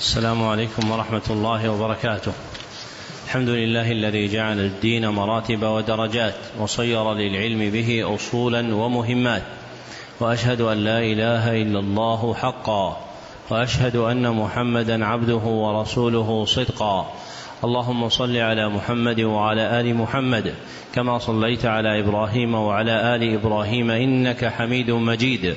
السلام عليكم ورحمة الله وبركاته. الحمد لله الذي جعل الدين مراتب ودرجات وصير للعلم به أصولا ومهمات. وأشهد أن لا إله إلا الله حقا وأشهد أن محمدا عبده ورسوله صدقا. اللهم صل على محمد وعلى آل محمد كما صليت على إبراهيم وعلى آل إبراهيم إنك حميد مجيد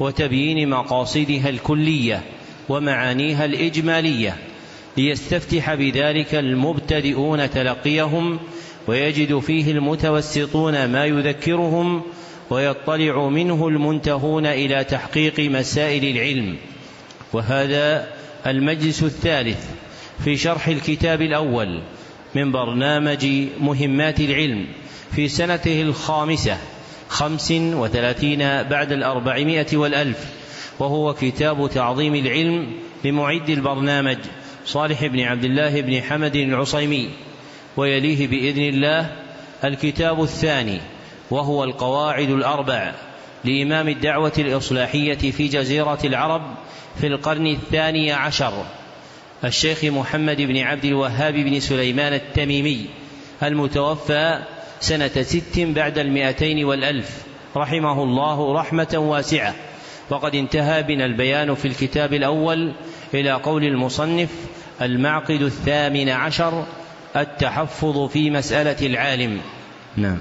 وتبيين مقاصدها الكلية ومعانيها الإجمالية ليستفتح بذلك المبتدئون تلقيهم ويجد فيه المتوسطون ما يذكرهم ويطلع منه المنتهون إلى تحقيق مسائل العلم. وهذا المجلس الثالث في شرح الكتاب الأول من برنامج مهمات العلم في سنته الخامسة خمس وثلاثين بعد الأربعمائة والألف وهو كتاب تعظيم العلم لمعد البرنامج صالح بن عبد الله بن حمد العصيمي ويليه بإذن الله الكتاب الثاني وهو القواعد الأربع لإمام الدعوة الإصلاحية في جزيرة العرب في القرن الثاني عشر الشيخ محمد بن عبد الوهاب بن سليمان التميمي المتوفى سنة ست بعد المئتين والألف. رحمه الله رحمة واسعة. وقد انتهى بنا البيان في الكتاب الأول إلى قول المصنف المعقد الثامن عشر التحفظ في مسألة العالم. نعم.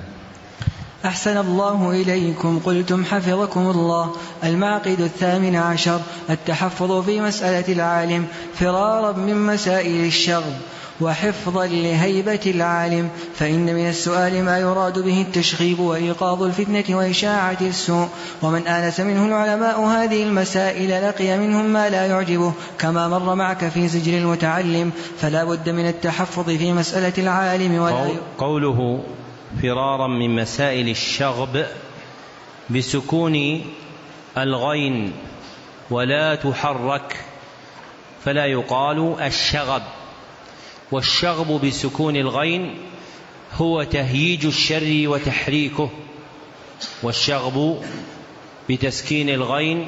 أحسن الله إليكم. قلتم حفظكم الله. المعقد الثامن عشر التحفظ في مسألة العالم فرارا من مسائل الشغب. وحفظا لهيبة العالم فإن من السؤال ما يراد به التشغيب وإيقاظ الفتنة وإشاعة السوء. ومن آنس منه العلماء هذه المسائل لقي منهم ما لا يعجبه كما مر معك في سجل المتعلم. فلا بد من التحفظ في مسألة العالم ولا قوله فرارا من مسائل الشغب بسكون الغين ولا تحرك فلا يقال الشغب. والشغب بسكون الغين هو تهييج الشر وتحريكه والشغب بتسكين الغين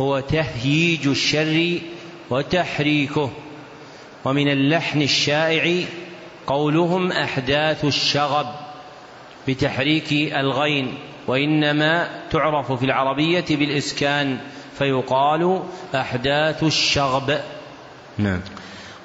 هو تهييج الشر وتحريكه. ومن اللحن الشائع قولهم أحداث الشغب بتحريك الغين وإنما تعرف في العربية بالإسكان فيقال أحداث الشغب. نعم.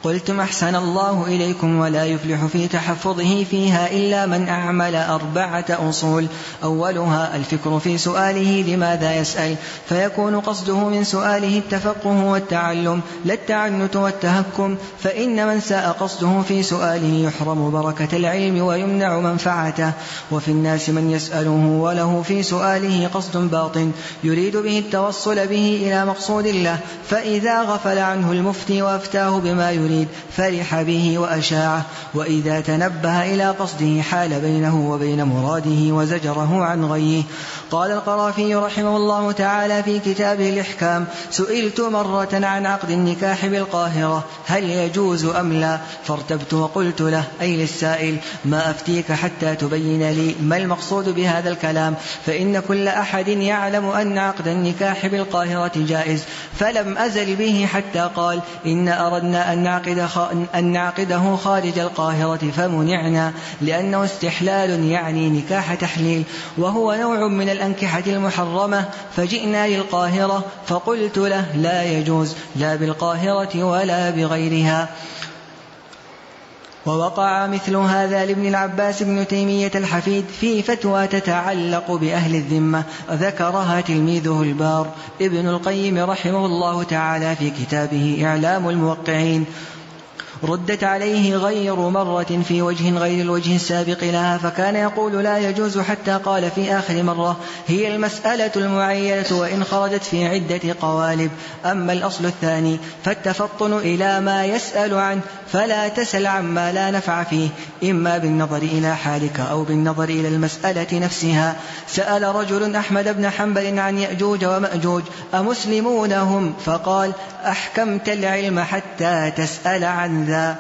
قلتم أحسن الله إليكم ولا يفلح في تحفظه فيها إلا من أعمل أربعة أصول. أولها الفكر في سؤاله لماذا يسأل؟ فيكون قصده من سؤاله التفقه والتعلم. لا التعنت والتهكم فإن من ساء قصده في سؤاله يحرم بركة العلم ويمنع منفعته. وفي الناس من يسأله وله في سؤاله قصد باطن. يريد به التوصل به إلى مقصود الله. فإذا غفل عنه المفتي وأفتاه بما يريد يريد فرح به وأشاعه وإذا تنبه إلى قصده حال بينه وبين مراده وزجره عن غيه. قال القرافي رحمه الله تعالى في كتابه الإحكام سئلت مرة عن عقد النكاح بالقاهرة هل يجوز أم لا؟ فارتبت وقلت له أي للسائل ما أفتيك حتى تبين لي ما المقصود بهذا الكلام فإن كل أحد يعلم أن عقد النكاح بالقاهرة جائز فلم أزل به حتى قال إن أردنا أن نعقد أن نعقده خارج القاهرة فمنعنا لأنه استحلال يعني نكاح تحليل وهو نوع من الأنكحة المحرمة. فجئنا للقاهرة فقلت له لا يجوز لا بالقاهرة ولا بغيرها. ووقع مثل هذا لابن العباس بن تيمية الحفيد في فتوى تتعلق بأهل الذمة ذكرها تلميذه البار ابن القيم رحمه الله تعالى في كتابه إعلام الموقعين. ردت عليه غير مرة في وجه غير الوجه السابق لها فكان يقول لا يجوز حتى قال في آخر مرة هي المسألة المعينة وإن خرجت في عدة قوالب. أما الأصل الثاني فالتفطن إلى ما يسأل عنه فلا تسل عما لا نفع فيه إما بالنظر إلى حالك أو بالنظر إلى المسألة نفسها. سأل رجل أحمد بن حنبل عن يأجوج ومأجوج أمسلمون هم فقال أحكمت العلم حتى تسأل عن ذا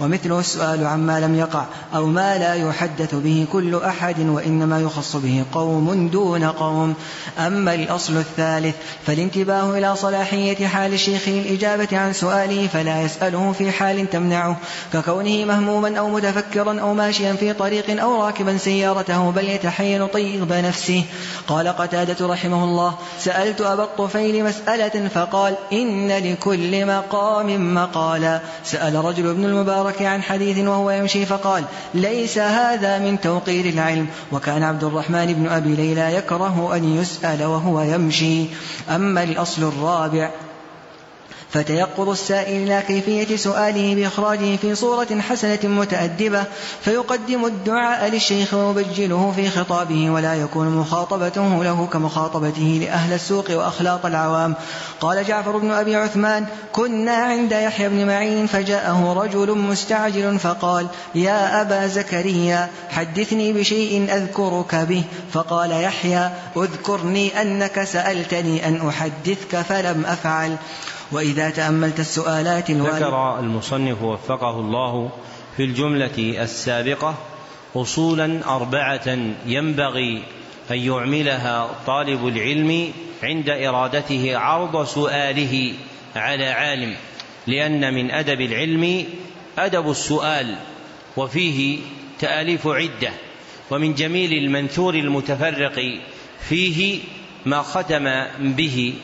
ومثله السؤال عما لم يقع أو ما لا يحدث به كل أحد وإنما يخص به قوم دون قوم. أما الأصل الثالث فالانتباه إلى صلاحية حال الشيخ للإجابة عن سؤاله فلا يسأله في حال تمنعه ككونه مهموما أو متفكرا أو ماشيا في طريق أو راكبا سيارته بل يتحين طيب نفسه. قال قتادة رحمه الله سألت أبا الطفيل مسألة فقال إن لكل مقام مقالا. سأل رجل ابن المبارك المبارك عن حديث وهو يمشي فقال ليس هذا من توقير العلم. وكان عبد الرحمن بن أبي ليلى يكره أن يسأل وهو يمشي. أما الأصل الرابع فتيقظ السائل إلى كيفية سؤاله بإخراجه في صورة حسنة متأدبة فيقدم الدعاء للشيخ ويبجله في خطابه ولا يكون مخاطبته له كمخاطبته لأهل السوق وأخلاط العوام. قال جعفر بن أبي عثمان كنا عند يحيى بن معين فجاءه رجل مستعجل فقال يا أبا زكريا حدثني بشيء أذكرك به فقال يحيى اذكرني أنك سألتني أن أحدثك فلم أفعل وإذا تأملت السؤالات ذكر المصنف وفقه الله في الجملة السابقة أصولا أربعة ينبغي أن يعملها طالب العلم عند إرادته عرض سؤاله على عالم لأن من أدب العلم أدب السؤال وفيه تآليف عدة ومن جميل المنثور المتفرق فيه ما ختم به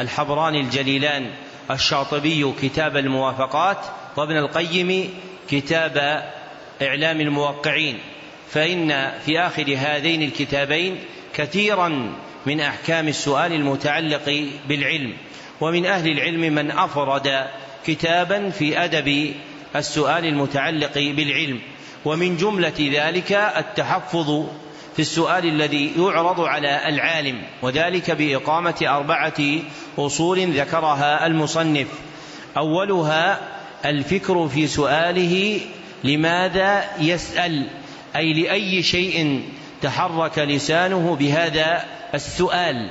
الحبران الجليلان الشاطبي كتاب الموافقات وابن القيم كتاب إعلام الموقعين فإن في آخر هذين الكتابين كثيرا من أحكام السؤال المتعلق بالعلم ومن أهل العلم من أفرد كتابا في أدب السؤال المتعلق بالعلم ومن جملة ذلك التحفظ في السؤال الذي يعرض على العالم وذلك بإقامة أربعة أصول ذكرها المصنف. أولها الفكر في سؤاله لماذا يسأل؟ أي لأي شيء تحرك لسانه بهذا السؤال.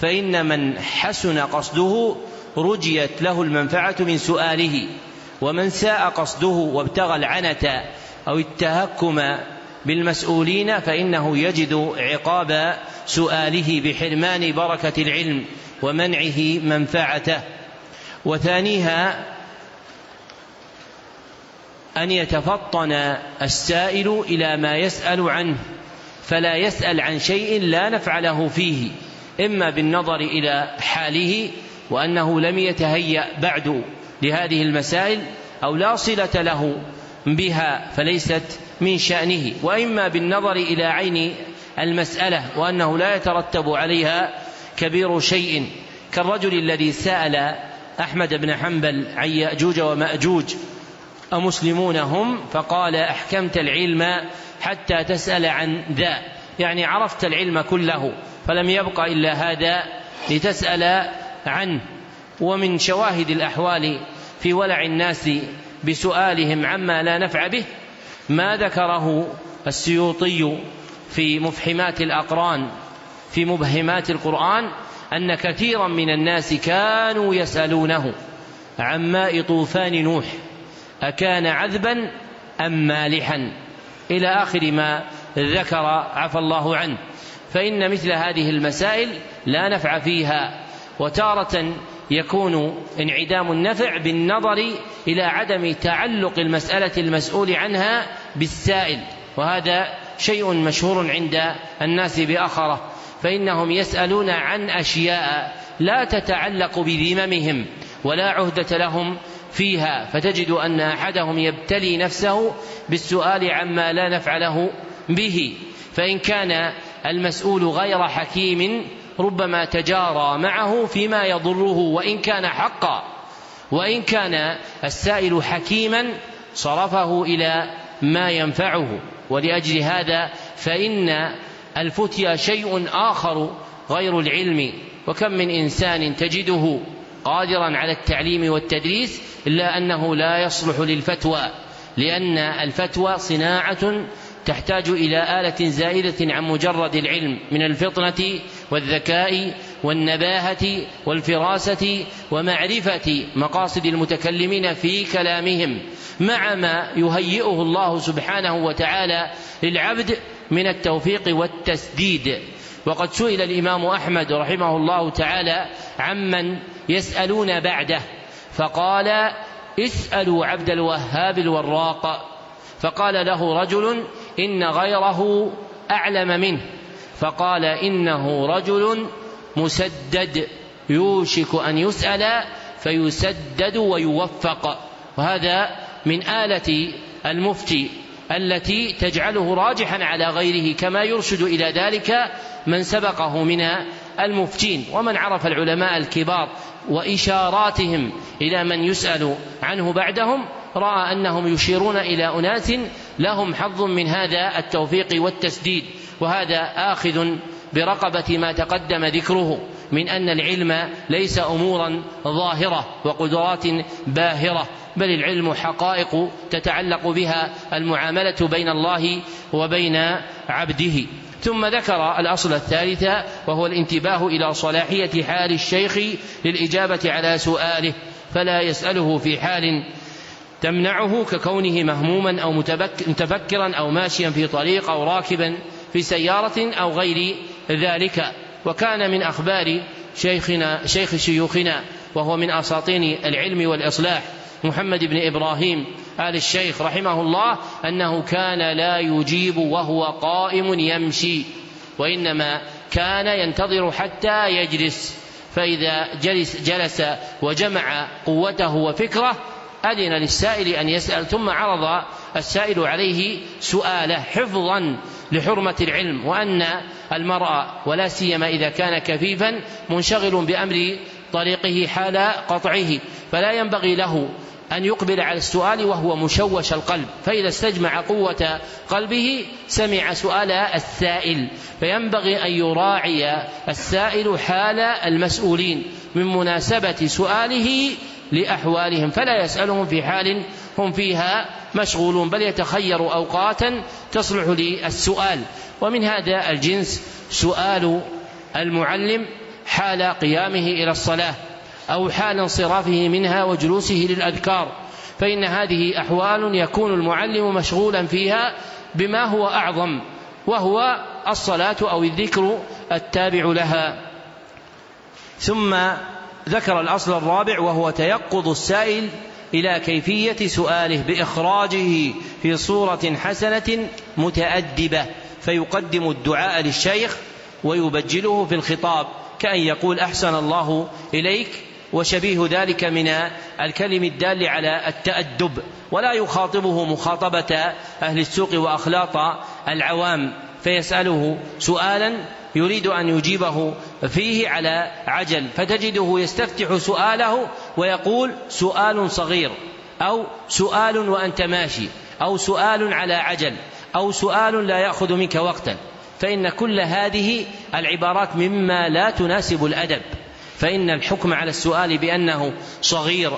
فإن من حسن قصده رجيت له المنفعة من سؤاله ومن ساء قصده وابتغى العنة أو التهكم بالمسؤولين فإنه يجد عقاب سؤاله بحرمان بركة العلم ومنعه منفعته. وثانيها أن يتفطن السائل إلى ما يسأل عنه فلا يسأل عن شيء لا نفع له فيه إما بالنظر إلى حاله وأنه لم يتهيأ بعد لهذه المسائل أو لا صلة له بها فليست من شأنه وإما بالنظر إلى عين المسألة وأنه لا يترتب عليها كبير شيء. كالرجل الذي سأل أحمد بن حنبل عن يأجوج ومأجوج أمسلمون هم؟ فقال أحكمت العلم حتى تسأل عن ذا. يعني عرفت العلم كله فلم يبق إلا هذا لتسأل عنه. ومن شواهد الأحوال في ولع الناس بسؤالهم عما لا نفع به ما ذكره السيوطي في مفحمات الأقران في مبهمات القرآن أن كثيرا من الناس كانوا يسألونه عن ماء طوفان نوح أكان عذبا أم مالحا؟ إلى آخر ما ذكر عفى الله عنه. فإن مثل هذه المسائل لا نفع فيها وتارة يكون انعدام النفع بالنظر إلى عدم تعلق المسألة المسؤول عنها بالسائل وهذا شيء مشهور عند الناس بأخرة فإنهم يسألون عن أشياء لا تتعلق بذممهم ولا عهدة لهم فيها فتجد أن أحدهم يبتلي نفسه بالسؤال عما لا نفع له به فإن كان المسؤول غير حكيم ربما تجارى معه فيما يضره وإن كان حقا وإن كان السائل حكيما صرفه إلى ما ينفعه. ولأجل هذا فإن الفتيا شيء آخر غير العلم. وكم من إنسان تجده قادرا على التعليم والتدريس إلا أنه لا يصلح للفتوى لأن الفتوى صناعة تحتاج إلى آلة زائدة عن مجرد العلم من الفطنة والذكاء والنباهة والفراسة ومعرفة مقاصد المتكلمين في كلامهم مع ما يهيئه الله سبحانه وتعالى للعبد من التوفيق والتسديد. وقد سئل الإمام أحمد رحمه الله تعالى عمن يسألون بعده فقال اسألوا عبد الوهاب الوراق فقال له رجل إن غيره أعلم منه. فقال إنه رجل مسدد يوشك أن يسأل فيسدد ويوفق. وهذا من آلة المفتي التي تجعله راجحا على غيره كما يرشد إلى ذلك من سبقه من المفتين. ومن عرف العلماء الكبار وإشاراتهم إلى من يسأل عنه بعدهم رأى أنهم يشيرون إلى أناس لهم حظ من هذا التوفيق والتسديد وهذا آخذ برقبة ما تقدم ذكره من أن العلم ليس أمورا ظاهرة وقدرات باهرة بل العلم حقائق تتعلق بها المعاملة بين الله وبين عبده. ثم ذكر الأصل الثالث وهو الانتباه إلى صلاحية حال الشيخ للإجابة على سؤاله فلا يسأله في حال تمنعه ككونه مهموما أو متفكرا أو ماشيا في طريق أو راكبا في سيارة أو غير ذلك. وكان من أخبار شيخنا شيخ شيوخنا وهو من أساطين العلم والإصلاح محمد بن إبراهيم آل الشيخ رحمه الله أنه كان لا يجيب وهو قائم يمشي وإنما كان ينتظر حتى يجلس. فإذا جلس جلس وجمع قوته وفكره أذن للسائل أن يسأل ثم عرض السائل عليه سؤاله حفظا لحرمة العلم وأن المرأة ولا سيما إذا كان كفيفا منشغل بأمر طريقه حال قطعه فلا ينبغي له أن يقبل على السؤال وهو مشوش القلب فإذا استجمع قوة قلبه سمع سؤال السائل فينبغي أن يراعي السائل حال المسؤولين من مناسبة سؤاله لأحوالهم فلا يسألهم في حال هم فيها مشغولون بل يتخير أوقاتا تصلح للسؤال. ومن هذا الجنس سؤال المعلم حال قيامه إلى الصلاة أو حال انصرافه منها وجلوسه للأذكار. فإن هذه أحوال يكون المعلم مشغولا فيها بما هو أعظم وهو الصلاة أو الذكر التابع لها. ثم ذكر الأصل الرابع وهو تيقظ السائل إلى كيفية سؤاله بإخراجه في صورة حسنة متأدبة فيقدم الدعاء للشيخ ويبجله في الخطاب كأن يقول أحسن الله إليك وشبيه ذلك من الكلم الدال على التأدب ولا يخاطبه مخاطبة أهل السوق وأخلاط العوام فيسأله سؤالا يريد أن يجيبه فيه على عجل فتجده يستفتح سؤاله ويقول سؤال صغير أو سؤال وأنت ماشي أو سؤال على عجل أو سؤال لا يأخذ منك وقتا. فإن كل هذه العبارات مما لا تناسب الأدب. فإن الحكم على السؤال بأنه صغير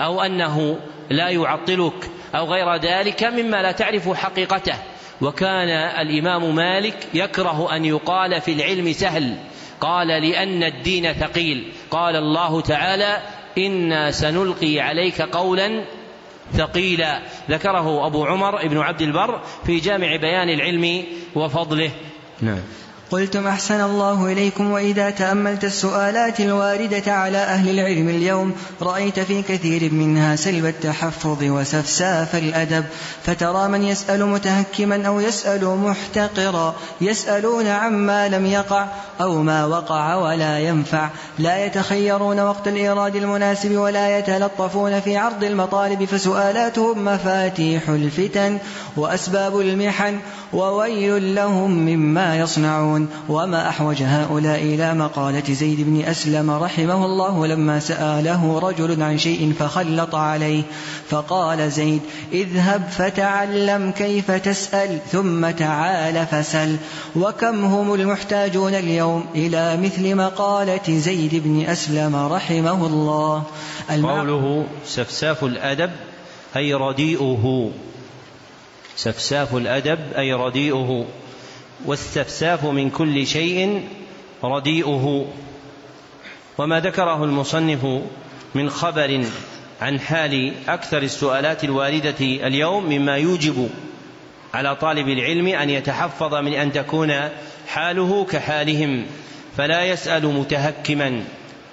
أو أنه لا يعطلك أو غير ذلك مما لا تعرف حقيقته. وكان الإمام مالك يكره أن يقال في العلم سهل. قال لأن الدين ثقيل. قال الله تعالى إنا سنلقي عليك قولا ثقيلا ذكره أبو عمر بن عبد البر في جامع بيان العلم وفضله. نعم. قلتم أحسن الله إليكم وإذا تأملت السؤالات الواردة على أهل العلم اليوم رأيت في كثير منها سلب التحفظ وسفساف الأدب فترى من يسأل متهكما أو يسأل محتقرا يسألون عما لم يقع أو ما وقع ولا ينفع. لا يتخيرون وقت الإيراد المناسب ولا يتلطفون في عرض المطالب فسؤالاتهم مفاتيح الفتن وأسباب المحن وويل لهم مما يصنعون. وما أحوج هؤلاء إلى مقالة زيد بن أسلم رحمه الله لما سأله رجل عن شيء فخلط عليه فقال زيد اذهب فتعلم كيف تسأل ثم تعال فسل. وكم هم المحتاجون اليوم إلى مثل مقالة زيد بن أسلم رحمه الله. قوله سفساف الأدب أي رديئه. سفساف الأدب أي رديئه. والسفساف من كل شيء رديئه. وما ذكره المصنف من خبر عن حال أكثر السؤالات الواردة اليوم مما يوجب على طالب العلم أن يتحفظ من أن تكون حاله كحالهم فلا يسأل متهكما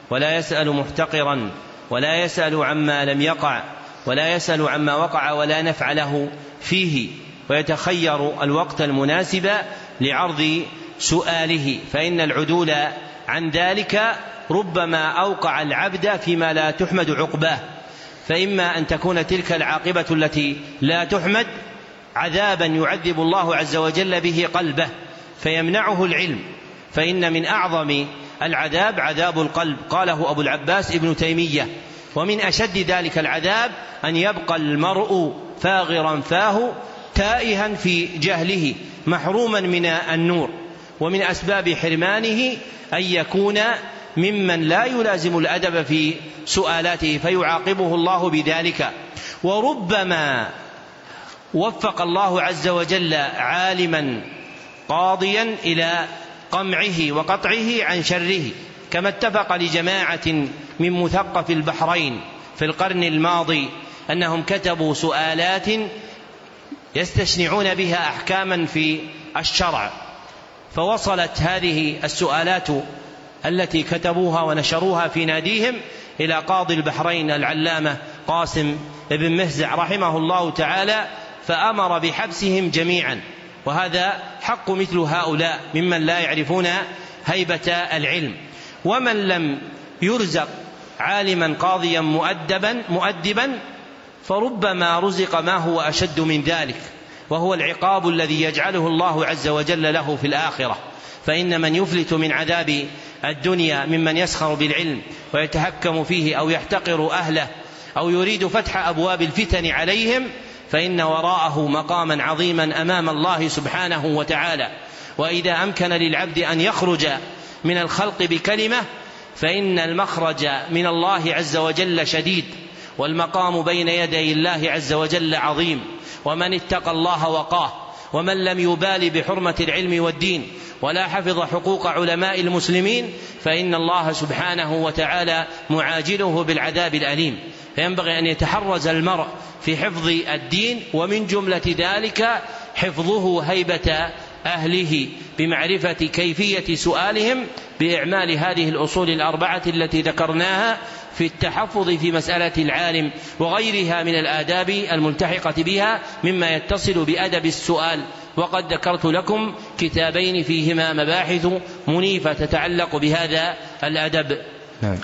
ولا يسأل محتقرا ولا يسأل عما لم يقع ولا يسأل عما وقع ولا نفع له فيه ويتخير الوقت المناسب لعرض سؤاله فإن العدول عن ذلك ربما أوقع العبد فيما لا تحمد عقباه فإما أن تكون تلك العاقبة التي لا تحمد عذابا يعذب الله عز وجل به قلبه. فيمنعه العلم. فإن من أعظم العذاب عذاب القلب. قاله أبو العباس ابن تيمية. ومن أشد ذلك العذاب أن يبقى المرء فاغرا فاه تائها في جهله محروما من النور. ومن أسباب حرمانه أن يكون ممن لا يلازم الأدب في سؤالاته فيعاقبه الله بذلك. وربما وفق الله عز وجل عالما قاضيا إلى قمعه وقطعه عن شره كما اتفق لجماعة من مثقف البحرين في القرن الماضي أنهم كتبوا سؤالات يستشنعون بها أحكاما في الشرع. فوصلت هذه السؤالات التي كتبوها ونشروها في ناديهم إلى قاضي البحرين العلامة قاسم بن مهزع رحمه الله تعالى فأمر بحبسهم جميعا. وهذا حق مثل هؤلاء ممن لا يعرفون هيبة العلم. ومن لم يرزق عالما قاضيا مؤدبا مؤدبا فربما رزق ما هو أشد من ذلك وهو العقاب الذي يجعله الله عز وجل له في الآخرة. فإن من يفلت من عذاب الدنيا ممن يسخر بالعلم ويتهكم فيه أو يحتقر أهله أو يريد فتح أبواب الفتن عليهم فإن وراءه مقاما عظيما أمام الله سبحانه وتعالى. وإذا أمكن للعبد أن يخرج من الخلق بكلمة فإن المخرج من الله عز وجل شديد والمقام بين يدي الله عز وجل عظيم. ومن اتقى الله وقاه ومن لم يبال بحرمة العلم والدين ولا حفظ حقوق علماء المسلمين فإن الله سبحانه وتعالى معاجله بالعذاب الأليم. فينبغي أن يتحرز المرء في حفظ الدين ومن جملة ذلك حفظه هيبة أهله بمعرفة كيفية سؤالهم بإعمال هذه الأصول الأربعة التي ذكرناها في التحفظ في مسألة العالم وغيرها من الآداب الملتحقة بها مما يتصل بأدب السؤال وقد ذكرت لكم كتابين فيهما مباحث منيفة تتعلق بهذا الأدب نعم.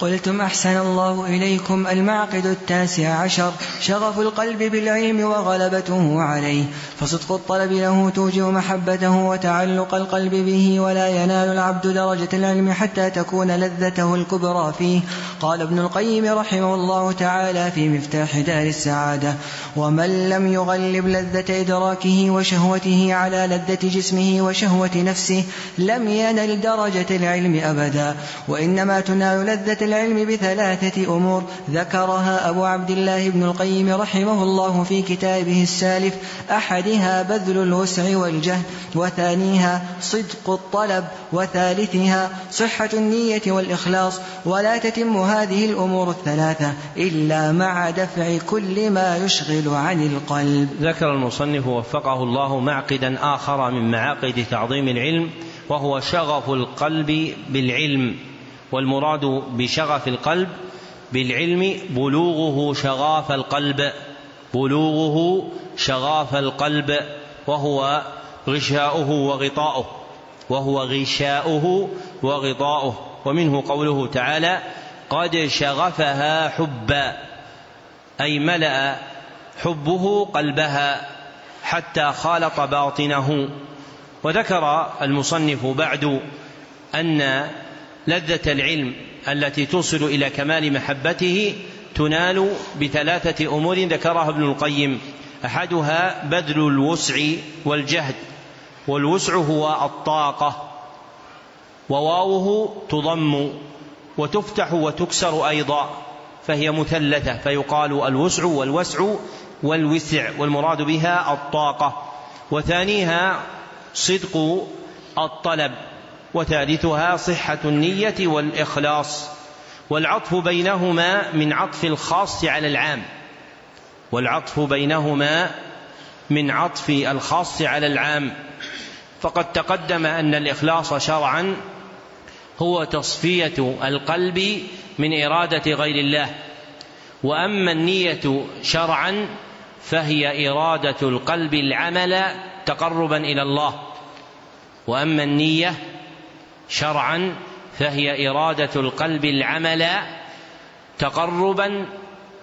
قلتم أحسن الله إليكم المعقد التاسع عشر شغف القلب بالعلم وغلبته عليه فصدق الطلب له توجب محبته وتعلق القلب به ولا ينال العبد درجة العلم حتى تكون لذته الكبرى فيه. قال ابن القيم رحمه الله تعالى في مفتاح دار السعادة ومن لم يغلب لذة إدراكه وشهوته على لذة جسمه وشهوة نفسه لم ينل درجة العلم أبدا وإنما تنال لذة العلم بثلاثة أمور. ذكرها أبو عبد الله بن القيم رحمه الله في كتابه السالف أحدها بذل الوسع والجهد وثانيها صدق الطلب وثالثها صحة النية والإخلاص. ولا تتم هذه الأمور الثلاثة إلا مع دفع كل ما يشغل عن القلب. ذكر المصنف وفقه الله معقدا آخر من معاقد تعظيم العلم وهو شغف القلب بالعلم. والمراد بشغف القلب بالعلم بلوغه شغاف القلب بلوغه شغاف القلب وهو غشاؤه وغطاؤه وهو غشاؤه وغطاؤه. ومنه قوله تعالى قد شغفها حبا أي ملأ حبه قلبها حتى خالط باطنه. وذكر المصنف بعد أن لذة العلم التي توصل إلى كمال محبته تنال بثلاثة أمور ذكرها ابن القيم. أحدها بذل الوسع والجهد والوسع هو الطاقة وواوه تضم وتفتح وتكسر أيضا فهي مثلثة فيقال الوسع والوسع والوسع والمراد بها الطاقة. وثانيها صدق الطلب. وثالثها صحة النية والإخلاص والعطف بينهما من عطف الخاص على العام. والعطف بينهما من عطف الخاص على العام. فقد تقدم أن الإخلاص شرعا هو تصفية القلب من إرادة غير الله. وأما النية شرعا فهي إرادة القلب العمل تقربا إلى الله. وأما النية شرعا فهي إرادة القلب العمل تقربا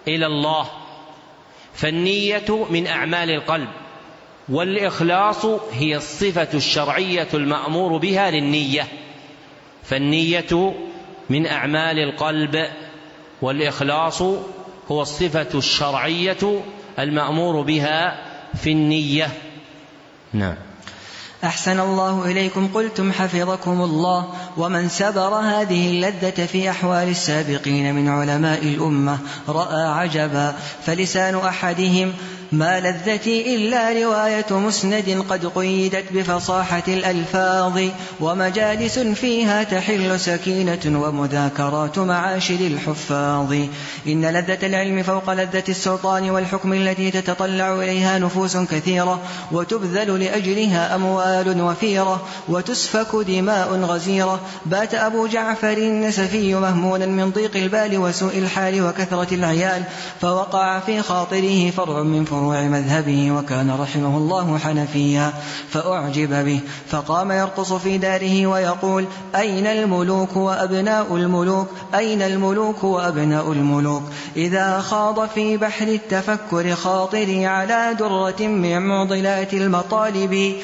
إلى الله. فالنية من أعمال القلب والإخلاص هي الصفة الشرعية المأمور بها للنية. فالنية من أعمال القلب والإخلاص هو الصفة الشرعية المأمور بها في النية. نعم. أحسن الله إليكم قلتم حفظكم الله ومن سبر هذه اللذة في أحوال السابقين من علماء الأمة رأى عجبا فلسان أحدهم ما لذتي إلا رواية مسند قد قيدت بفصاحة الألفاظ ومجالس فيها تحل سكينة ومذاكرات معاشر الحفاظ. إن لذة العلم فوق لذة السلطان والحكم التي تتطلع إليها نفوس كثيرة وتبذل لأجلها أموال وفيرة وتسفك دماء غزيرة. بات أبو جعفر النسفي مهمونا من ضيق البال وسوء الحال وكثرة العيال فوقع في خاطره فرع من فروع فروع مذهبه وكان رحمه الله حنفيا فأعجب به فقام يرقص في داره ويقول أين الملوك وأبناء الملوك؟ أين الملوك وأبناء الملوك؟ إذا خاض في بحر التفكر خاطري على درة من معضلات المطالب.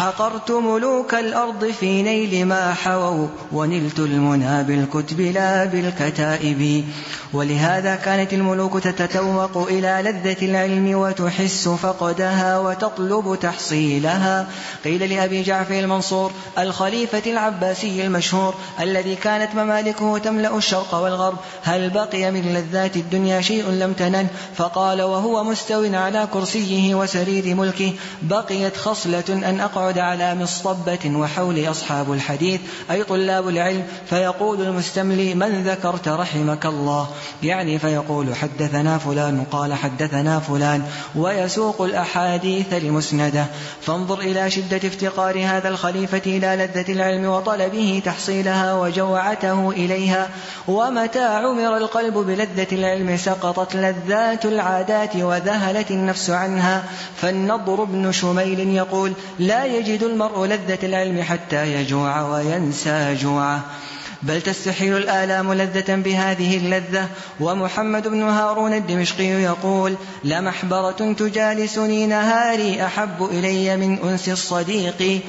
حقرت ملوك الأرض في نيل ما حووا ونلت المنى بالكتب لا بالكتائب. ولهذا كانت الملوك تتتوق إلى لذة العلم وتحس فقدها وتطلب تحصيلها. قيل لأبي جعفر المنصور الخليفة العباسي المشهور الذي كانت ممالكه تملأ الشرق والغرب هل بقي من لذات الدنيا شيء لم تنن فقال وهو مستو على كرسيه وسرير ملكه بقيت خصلة أن أقعد على مصطبة وحولي أصحاب الحديث أي طلاب العلم فيقول المستملي من ذكرت رحمك الله؟ يعني فيقول حدثنا فلان قال حدثنا فلان. ويسوق الأحاديث المسندة. فانظر إلى شدة افتقار هذا الخليفة إلى لذة العلم وطلبه تحصيلها وجوعته إليها. ومتى عمر القلب بلذة العلم سقطت لذات العادات وذهلت النفس عنها. فالنضر بن شميل يقول لا يجد المرء لذة العلم حتى يجوع وينسى جوعه. بل تستحيل الآلام لذة بهذه اللذة. ومحمد بن هارون الدمشقي يقول لمحبرة تجالسني نهاري أحب إلي من أنس الصديق.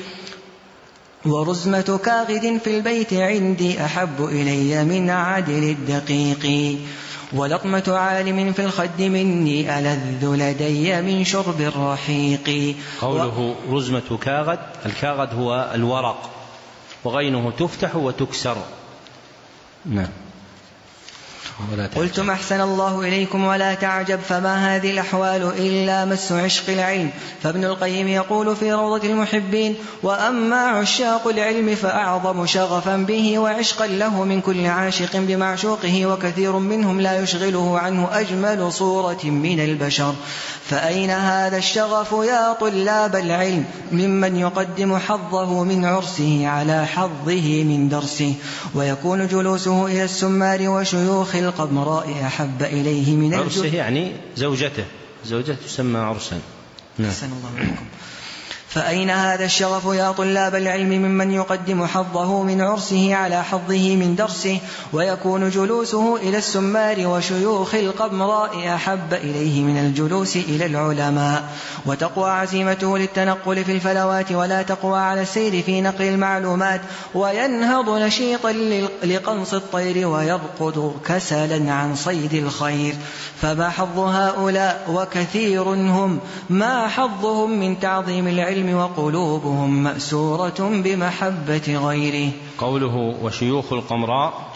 ورزمة كاغد في البيت عندي أحب إلي من عدل الدقيق. ولطمة عالم في الخد مني ألذ لدي من شرب الرحيق. قوله رزمة كاغد الكاغد هو الورق وغينه تفتح وتكسر. نعم. قلتم أحسن الله إليكم ولا تعجب فما هذه الأحوال إلا مس عشق العلم. فابن القيم يقول في روضة المحبين وأما عشاق العلم فأعظم شغفا به وعشقا له من كل عاشق بمعشوقه وكثير منهم لا يشغله عنه أجمل صورة من البشر. فأين هذا الشغف يا طلاب العلم؟ ممن يقدم حظه من عرسه على حظه من درسه. ويكون جلوسه إلى السمار وشيوخ القمراء أحب إليه من عرسه يعني زوجته. زوجته تسمى عرسا. نعم. الله عليكم فأين هذا الشغف يا طلاب العلم ممن يقدم حظه من عرسه على حظه من درسه ويكون جلوسه إلى السمار وشيوخ القمراء أحب إليه من الجلوس إلى العلماء وتقوى عزيمته للتنقل في الفلوات ولا تقوى على السير في نقل المعلومات وينهض نشيطا لقنص الطير ويرقد كسلا عن صيد الخير فما حظ هؤلاء وكثير هم ما حظهم من تعظيم العلم وقلوبهم مأسورة بمحبة غيره. قوله وشيوخ القمراء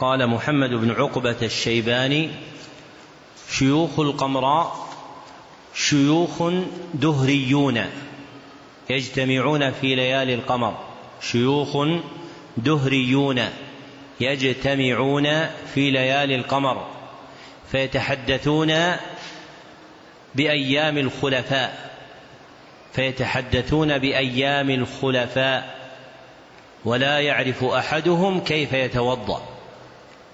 قال محمد بن عقبة الشيباني شيوخ القمراء شيوخ دهريون يجتمعون في ليالي القمر. شيوخ دهريون يجتمعون في ليالي القمر فيتحدثون بأيام الخلفاء. فيتحدثون بأيام الخلفاء ولا يعرف أحدهم كيف يتوضأ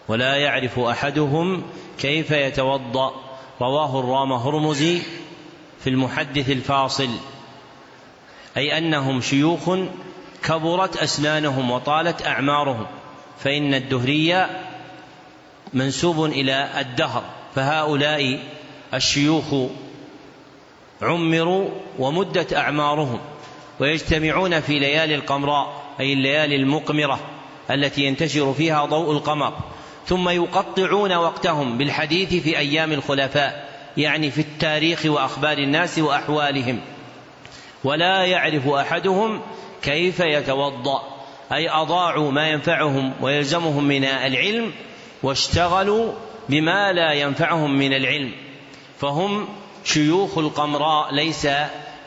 ولا يعرف أحدهم كيف يتوضأ. رواه الرام هرمزي في المحدث الفاصل. أي أنهم شيوخ كبرت أسنانهم وطالت أعمارهم فإن الدهريه منسوب إلى الدهر فهؤلاء الشيوخ عمروا ومدت أعمارهم ويجتمعون في ليالي القمراء أي الليالي المقمرة التي ينتشر فيها ضوء القمر ثم يقطعون وقتهم بالحديث في أيام الخلفاء يعني في التاريخ وأخبار الناس وأحوالهم. ولا يعرف أحدهم كيف يتوضأ أي أضاعوا ما ينفعهم ويلزمهم من العلم واشتغلوا بما لا ينفعهم من العلم. فهم شيوخ القمراء ليس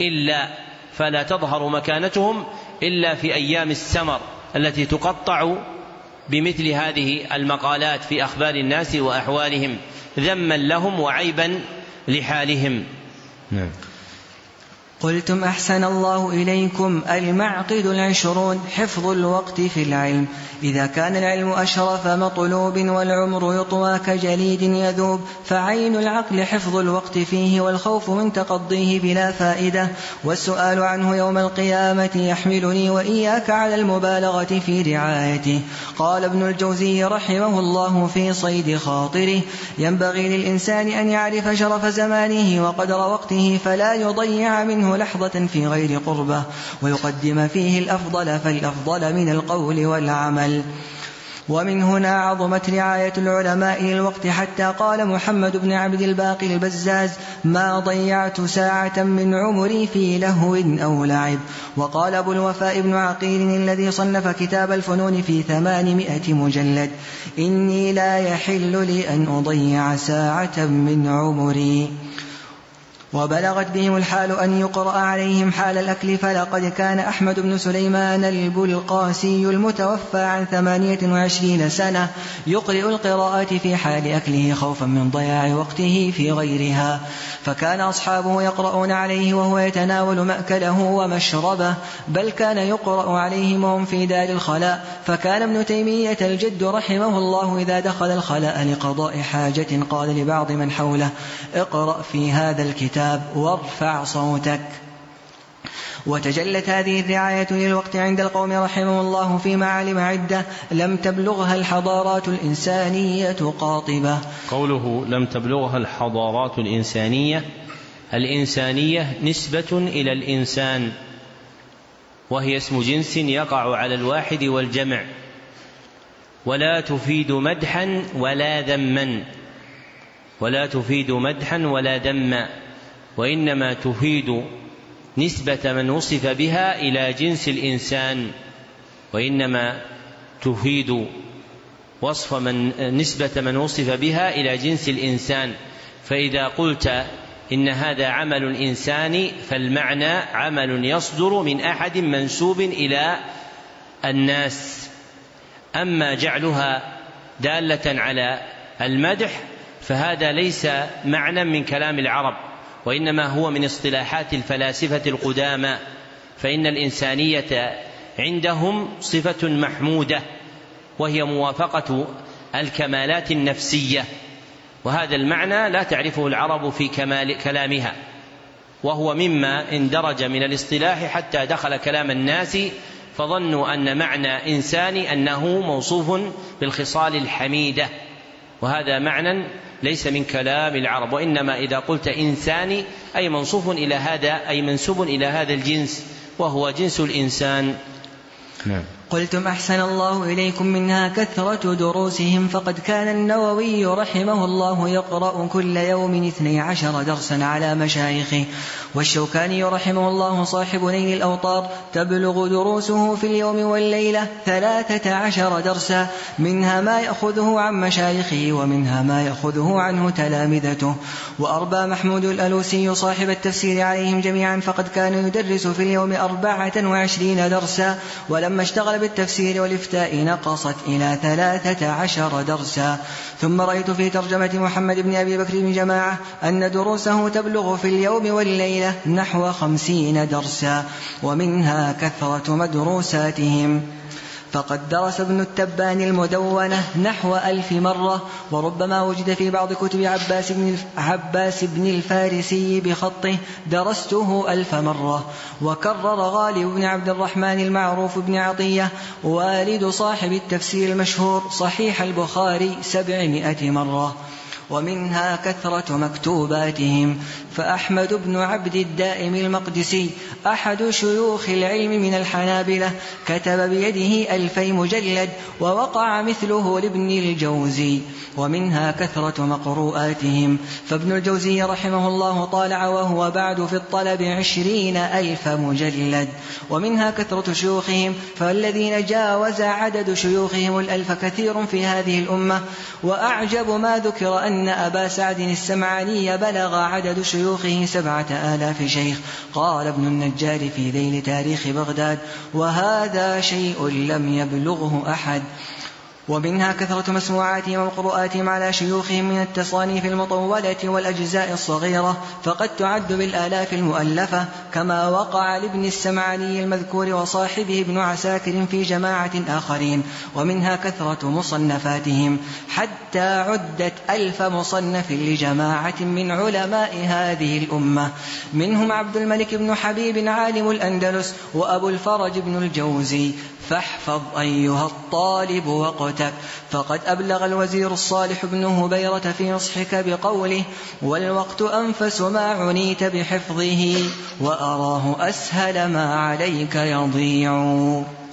إلا فلا تظهر مكانتهم إلا في أيام السمر التي تقطع بمثل هذه المقالات في أخبار الناس وأحوالهم ذما لهم وعيبا لحالهم. نعم. قلتم أحسن الله إليكم المعقد العشرون حفظ الوقت في العلم. إذا كان العلم أشرف مطلوب والعمر يطوى كجليد يذوب فعين العقل حفظ الوقت فيه والخوف من تقضيه بلا فائدة. والسؤال عنه يوم القيامة يحملني وإياك على المبالغة في رعايته. قال ابن الجوزي رحمه الله في صيد خاطره ينبغي للإنسان أن يعرف شرف زمانه وقدر وقته فلا يضيع منه لحظة في غير قربة ويقدم فيه الأفضل فالأفضل من القول والعمل. العمل ومن هنا عظمت رعاية العلماء للوقت حتى قال محمد بن عبد الباقي البزاز ما ضيعت ساعة من عمري في لهو أو لعب وقال أبو الوفاء بن عقيل الذي صنف كتاب الفنون في ثمانمائة مجلد إني لا يحل لي أن أضيع ساعة من عمري وبلغت بهم الحال أن يقرأ عليهم حال الأكل فلقد كان أحمد بن سليمان البلقاسي المتوفى عن ثمانية وعشرين سنة يقرئ القراءات في حال أكله خوفا من ضياع وقته في غيرها. فكان أصحابه يقرؤون عليه وهو يتناول مأكله ومشربه بل كان يقرأ عليهم وهم في دار الخلاء. فكان ابن تيمية الجد رحمه الله إذا دخل الخلاء لقضاء حاجة قال لبعض من حوله اقرأ في هذا الكتاب. الكتاب وارفع صوتك. وتجلت هذه الرعاية للوقت عند القوم رحمه الله في معالم عدة لم تبلغها الحضارات الإنسانية قاطبة. قوله لم تبلغها الحضارات الإنسانية الإنسانية نسبة إلى الإنسان وهي اسم جنس يقع على الواحد والجمع. ولا تفيد مدحا ولا ذما. ولا تفيد مدحا ولا ذما. وإنما تفيد نسبة من وصف بها إلى جنس الإنسان وإنما تفيد وصف من نسبة من وصف بها إلى جنس الإنسان. فإذا قلت إن هذا عمل انساني فالمعنى عمل يصدر من أحد منسوب إلى الناس. أما جعلها دالة على المدح فهذا ليس معنى من كلام العرب. وإنما هو من اصطلاحات الفلاسفة القدامى فإن الإنسانية عندهم صفة محمودة وهي موافقة الكمالات النفسية. وهذا المعنى لا تعرفه العرب في كمال كلامها وهو مما اندرج من الاصطلاح حتى دخل كلام الناس فظنوا أن معنى إنسان أنه موصوف بالخصال الحميدة. وهذا معنى ليس من كلام العرب وإنما إذا قلت إنساني أي منصوف إلى هذا أي منسوب إلى هذا الجنس وهو جنس الإنسان. نعم. قلتم أحسن الله إليكم منها كثرة دروسهم فقد كان النووي رحمه الله يقرأ كل يوم اثني عشر درسا على مشايخه. والشوكاني رحمه الله صاحب نيل الأوطار تبلغ دروسه في اليوم والليلة ثلاثة عشر درسا منها ما يأخذه عن مشايخه ومنها ما يأخذه عنه تلامذته. وأربى محمود الألوسي صاحب التفسير عليهم جميعا فقد كان يدرس في اليوم أربعة وعشرين درسا ولما اشتغل بالتفسير والإفتاء نقصت إلى ثلاثة عشر درسا. ثم رأيت في ترجمة محمد بن أبي بكر بن جماعة أن دروسه تبلغ في اليوم والليلة نحو خمسين درسا ومنها كثرة مدروساتهم. فقد درس ابن التبان المدونة نحو ألف مرة وربما وجد في بعض كتب عباس بن, عباس بن الفارسي بخطه درسته ألف مرة. وكرر غالب بن عبد الرحمن المعروف بن عطية والد صاحب التفسير المشهور صحيح البخاري سبعمائة مرة. ومنها كثرة مكتوباتهم. فأحمد بن عبد الدائم المقدسي أحد شيوخ العلم من الحنابلة كتب بيده ألفي مجلد ووقع مثله لابن الجوزي. ومنها كثرة مقروءاتهم. فابن الجوزي رحمه الله طالع وهو بعد في الطلب عشرين ألف مجلد. ومنها كثرة شيوخهم فالذين جاوز عدد شيوخهم الألف كثير في هذه الأمة. وأعجب ما ذكر أن أبا سعد السمعاني بلغ عدد شيوخه سبعة آلاف شيخ. قال ابن النجار في ذيل تاريخ بغداد وهذا شيء لم يبلغه أحد. ومنها كثرة مسموعاتهم وقراءاتهم على شيوخهم من التصانيف المطولة والأجزاء الصغيرة فقد تعد بالآلاف المؤلفة كما وقع لابن السمعاني المذكور وصاحبه ابن عساكر في جماعة آخرين ومنها كثرة مصنفاتهم حتى عدت ألف مصنف لجماعة من علماء هذه الأمة. منهم عبد الملك بن حبيب عالم الأندلس وأبو الفرج بن الجوزي فاحفظ أيها الطالب وقتك فقد أبلغ الوزير الصالح بن هبيرة في نصحك بقوله والوقت أنفس ما عنيت بحفظه وأراه أسهل ما عليك يضيع.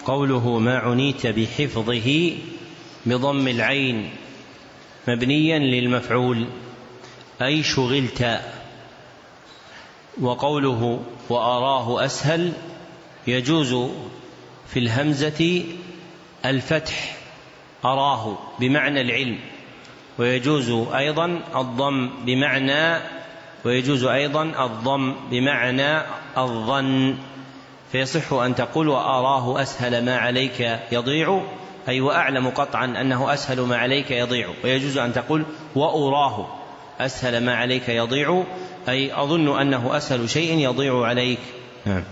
قوله ما عنيت بحفظه بضم العين مبنيا للمفعول أي شغلت. وقوله وأراه أسهل يجوز في الهمزة الفتح. أراه بمعنى العلم ويجوز أيضا الضم بمعنى ويجوز أيضا الضم بمعنى الظن. فيصح أن تقول وأراه أسهل ما عليك يضيع أي وأعلم قطعا أنه أسهل ما عليك يضيع. ويجوز أن تقول وأراه أسهل ما عليك يضيع أي أظن أنه أسهل شيء يضيع عليك. نعم.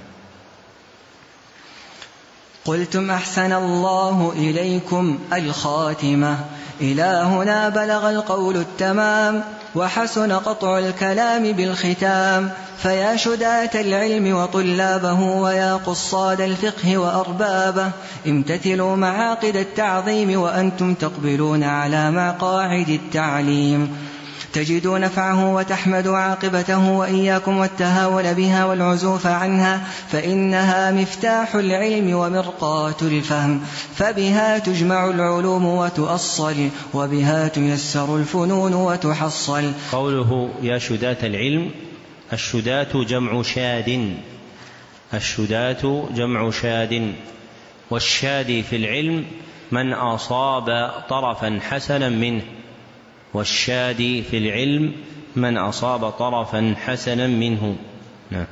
قلتم أحسن الله إليكم الخاتمة. إلى هنا بلغ القول التمام وحسن قطع الكلام بالختام. فيا شداة العلم وطلابه ويا قصاد الفقه وأربابه. امتثلوا معاقد التعظيم وأنتم تقبلون على مقاعد التعليم. تجدوا نفعه وتحمدوا عاقبته وإياكم والتهاون بها والعزوف عنها فإنها مفتاح العلم ومرقاة الفهم. فبها تجمع العلوم وتؤصل وبها تيسر الفنون وتحصل. قوله يا شداة العلم الشداة جمع شاد. الشداة جمع شاد. والشاد في العلم من أصاب طرفا حسنا منه. والشادي في العلم من أصاب طرفا حسنا منه. نعم.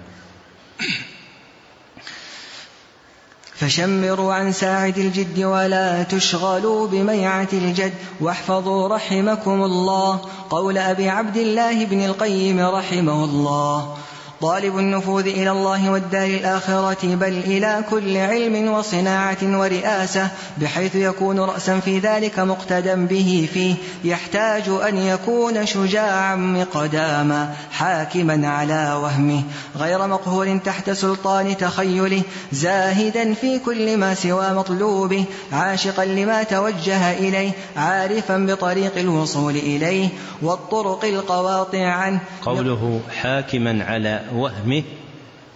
فشمروا عن ساعد الجد ولا تشغلوا بميعة الجد واحفظوا رحمكم الله. قول أبي عبد الله بن القيم رحمه الله. طالب النفوذ إلى الله والدار الآخرة بل إلى كل علم وصناعة ورئاسة بحيث يكون رأسا في ذلك مقتدا به فيه. يحتاج أن يكون شجاعا مقداما حاكما على وهمه. غير مقهور تحت سلطان تخيله زاهدا في كل ما سوى مطلوبه عاشقا لما توجه إليه عارفا بطريق الوصول إليه والطرق القواطع عنه. قوله حاكما على وهمه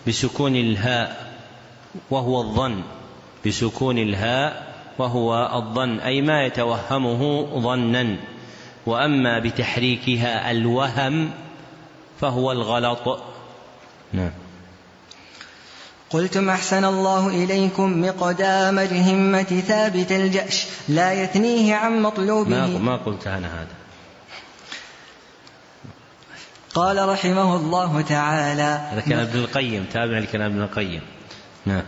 بسكون الهاء وهو الظن بسكون الهاء وهو الظن أي ما يتوهمه ظنا. وأما بتحريكها الوهم فهو الغلط. نعم. قلتم أحسن الله إليكم مقدام الهمة ثابت الجأش لا يثنيه عن مطلوبه. ما, ما قلت أنا هذا. قال رحمه الله تعالى هذا كلام ابن القيم تابع لكلام ابن القيم. نعم.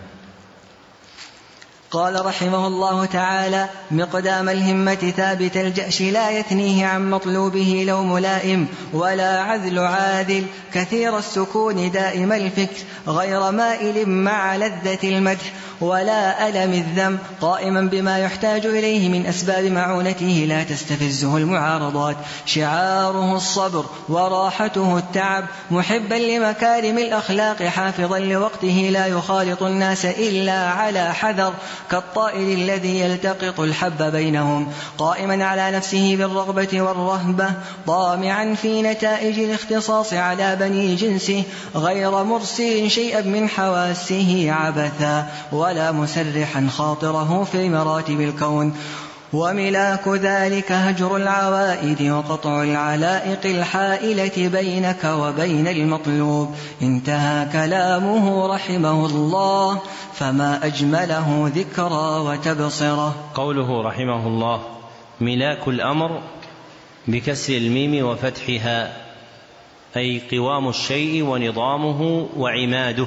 قال رحمه الله تعالى مقدام الهمة ثابت الجأش لا يثنيه عن مطلوبه لو ملائم ولا عذل عاذل كثير السكون دائم الفكر غير مائل مع لذة المدح ولا ألم الذم قائما بما يحتاج إليه من أسباب معونته لا تستفزه المعارضات. شعاره الصبر وراحته التعب محبا لمكارم الأخلاق حافظا لوقته لا يخالط الناس إلا على حذر. كالطائر الذي يلتقط الحب بينهم قائما على نفسه بالرغبة والرهبة طامعا في نتائج الاختصاص على بني جنسه غير مرسل شيئا من حواسه عبثا ولا مسرحا خاطره في مراتب الكون. وملاك ذلك هجر العوائد وقطع العلائق الحائلة بينك وبين المطلوب. انتهى كلامه رحمه الله فما أجمله ذكرى وتبصرة. قوله رحمه الله ملاك الأمر بكسر الميم وفتحها أي قوام الشيء ونظامه وعماده.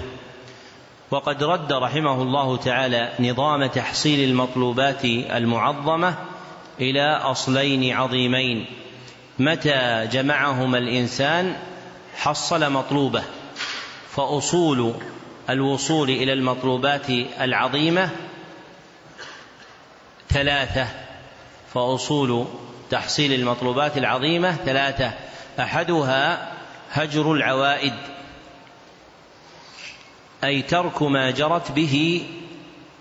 وقد رد رحمه الله تعالى نظام تحصيل المطلوبات المعظمة إلى أصلين عظيمين. متى جمعهما الإنسان حصل مطلوبة فأصول الوصول إلى المطلوبات العظيمة ثلاثة فأصول تحصيل المطلوبات العظيمة ثلاثة. أحدها هجر العوائد أي ترك ما جرت به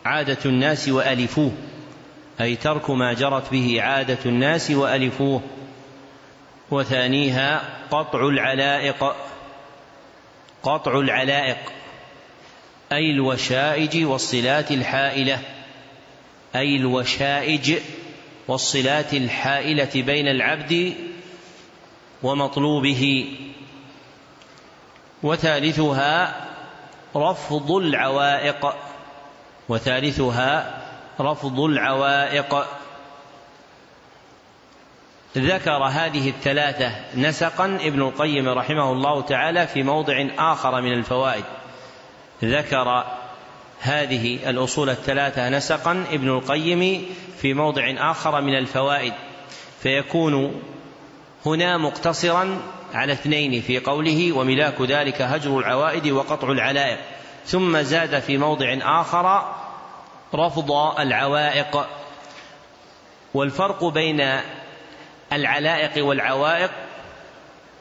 عادة الناس وألفوه. أي ترك ما جرت به عادة الناس وألفوه. وثانيها قطع العلائق قطع العلائق أي الوشائج والصلات الحائلة أي الوشائج والصلات الحائلة بين العبد ومطلوبه. وثالثها رفض العوائق وثالثها رفض العوائق. ذكر هذه الثلاثة نسقا ابن القيم رحمه الله تعالى في موضع آخر من الفوائد. ذكر هذه الأصول الثلاثة نسقا ابن القيم في موضع آخر من الفوائد. فيكون هنا مقتصرا على اثنين في قوله وملاك ذلك هجر العوائد وقطع العلائق ثم زاد في موضع آخر رفض العوائق. والفرق بين العلائق والعوائق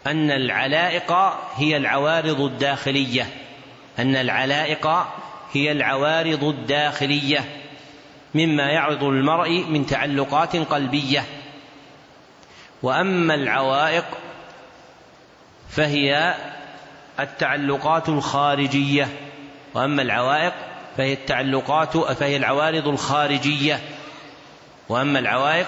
أن العلائق هي العوارض الداخلية أن العلائق هي العوارض الداخلية مما يعرض للمرء من تعلقات قلبية. وأما العوائق فهي التعلقات الخارجية. وأما العوائق فهي التعلقات فهي العوارض الخارجية. وأما العوائق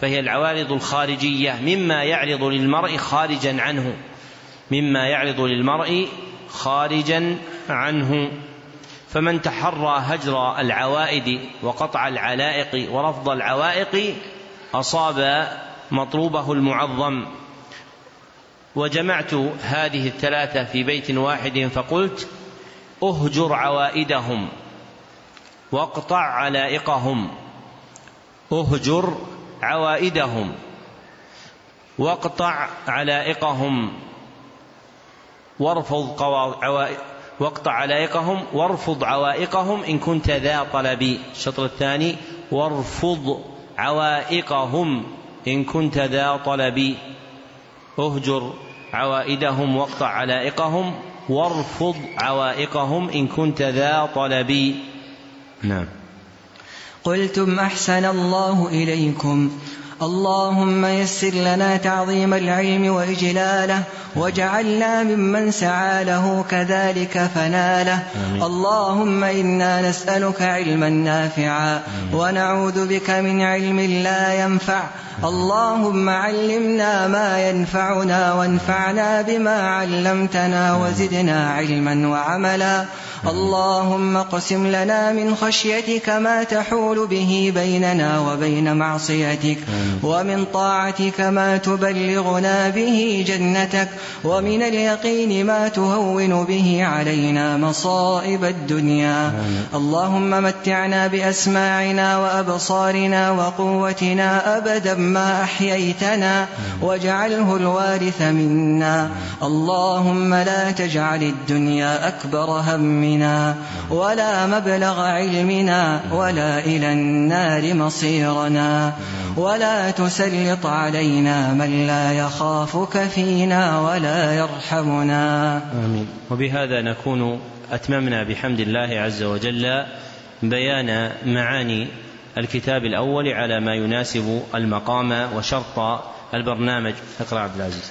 فهي العوارض الخارجية. مما يعرض للمرء خارجا عنه. مما يعرض للمرء خارجا عنه. فمن تحرى هجر العوائد وقطع العلائق ورفض العوائق أصاب مطلوبه المعظم. وجمعت هذه الثلاثة في بيت واحد فقلت اهجر عوائدهم واقطع علائقهم. اهجر عوائدهم واقطع علائقهم. وارفض واقطع علائقهم وارفض عوائقهم إن كنت ذا طلب. الشطر الثاني وارفض عوائقهم إن كنت ذا طلب. اهجر عوائدهم واقطع علائقهم وارفض عوائقهم إن كنت ذا طلب. نعم. قلتم أحسن الله إليكم. اللهم يسر لنا تعظيم العلم وإجلاله واجعلنا ممن سعى له كذلك فناله. آمين. اللهم إنا نسألك علما نافعا ونعوذ بك من علم لا ينفع. اللهم علمنا ما ينفعنا وانفعنا بما علمتنا وزدنا علما وعملا. اللهم اقسم لنا من خشيتك ما تحول به بيننا وبين معصيتك ومن طاعتك ما تبلغنا به جنتك ومن اليقين ما تهون به علينا مصائب الدنيا. اللهم متعنا بأسماعنا وأبصارنا وقوتنا أبدا ما أحييتنا واجعله الوارث منا. اللهم لا تجعل الدنيا أكبر همنا. ولا مبلغ علمنا ولا إلى النار مصيرنا. ولا تسلط علينا من لا يخافك فينا ولا يرحمنا. آمين. وبهذا نكون أتممنا بحمد الله عز وجل بيان معاني الكتاب الأول على ما يناسب المقام وشرط البرنامج. اقرأ عبد العزيز.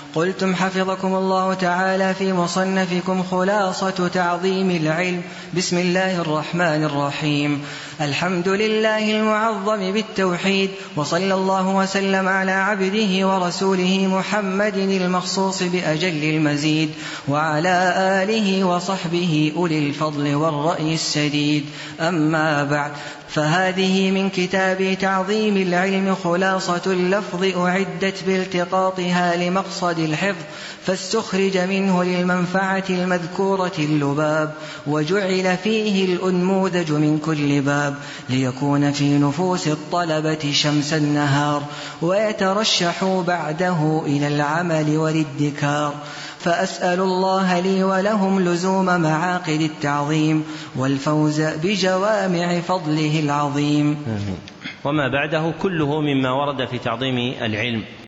قلتم حفظكم الله تعالى في مصنفكم خلاصة تعظيم العلم. بسم الله الرحمن الرحيم. الحمد لله المعظم بالتوحيد وصلى الله وسلم على عبده ورسوله محمد المخصوص بأجل المزيد وعلى آله وصحبه أولي الفضل والرأي السديد. أما بعد فهذه من كتاب تعظيم العلم خلاصة اللفظ أعدت بالتقاطها لمقصد الحفظ فاستخرج منه للمنفعة المذكورة اللباب وجعل فيه الأنموذج من كل باب ليكون في نفوس الطلبة شمس النهار ويترشحوا بعده إلى العمل والادكار. فأسأل الله لي ولهم لزوم معاقد التعظيم والفوز بجوامع فضله العظيم. وما بعده كله مما ورد في تعظيم العلم.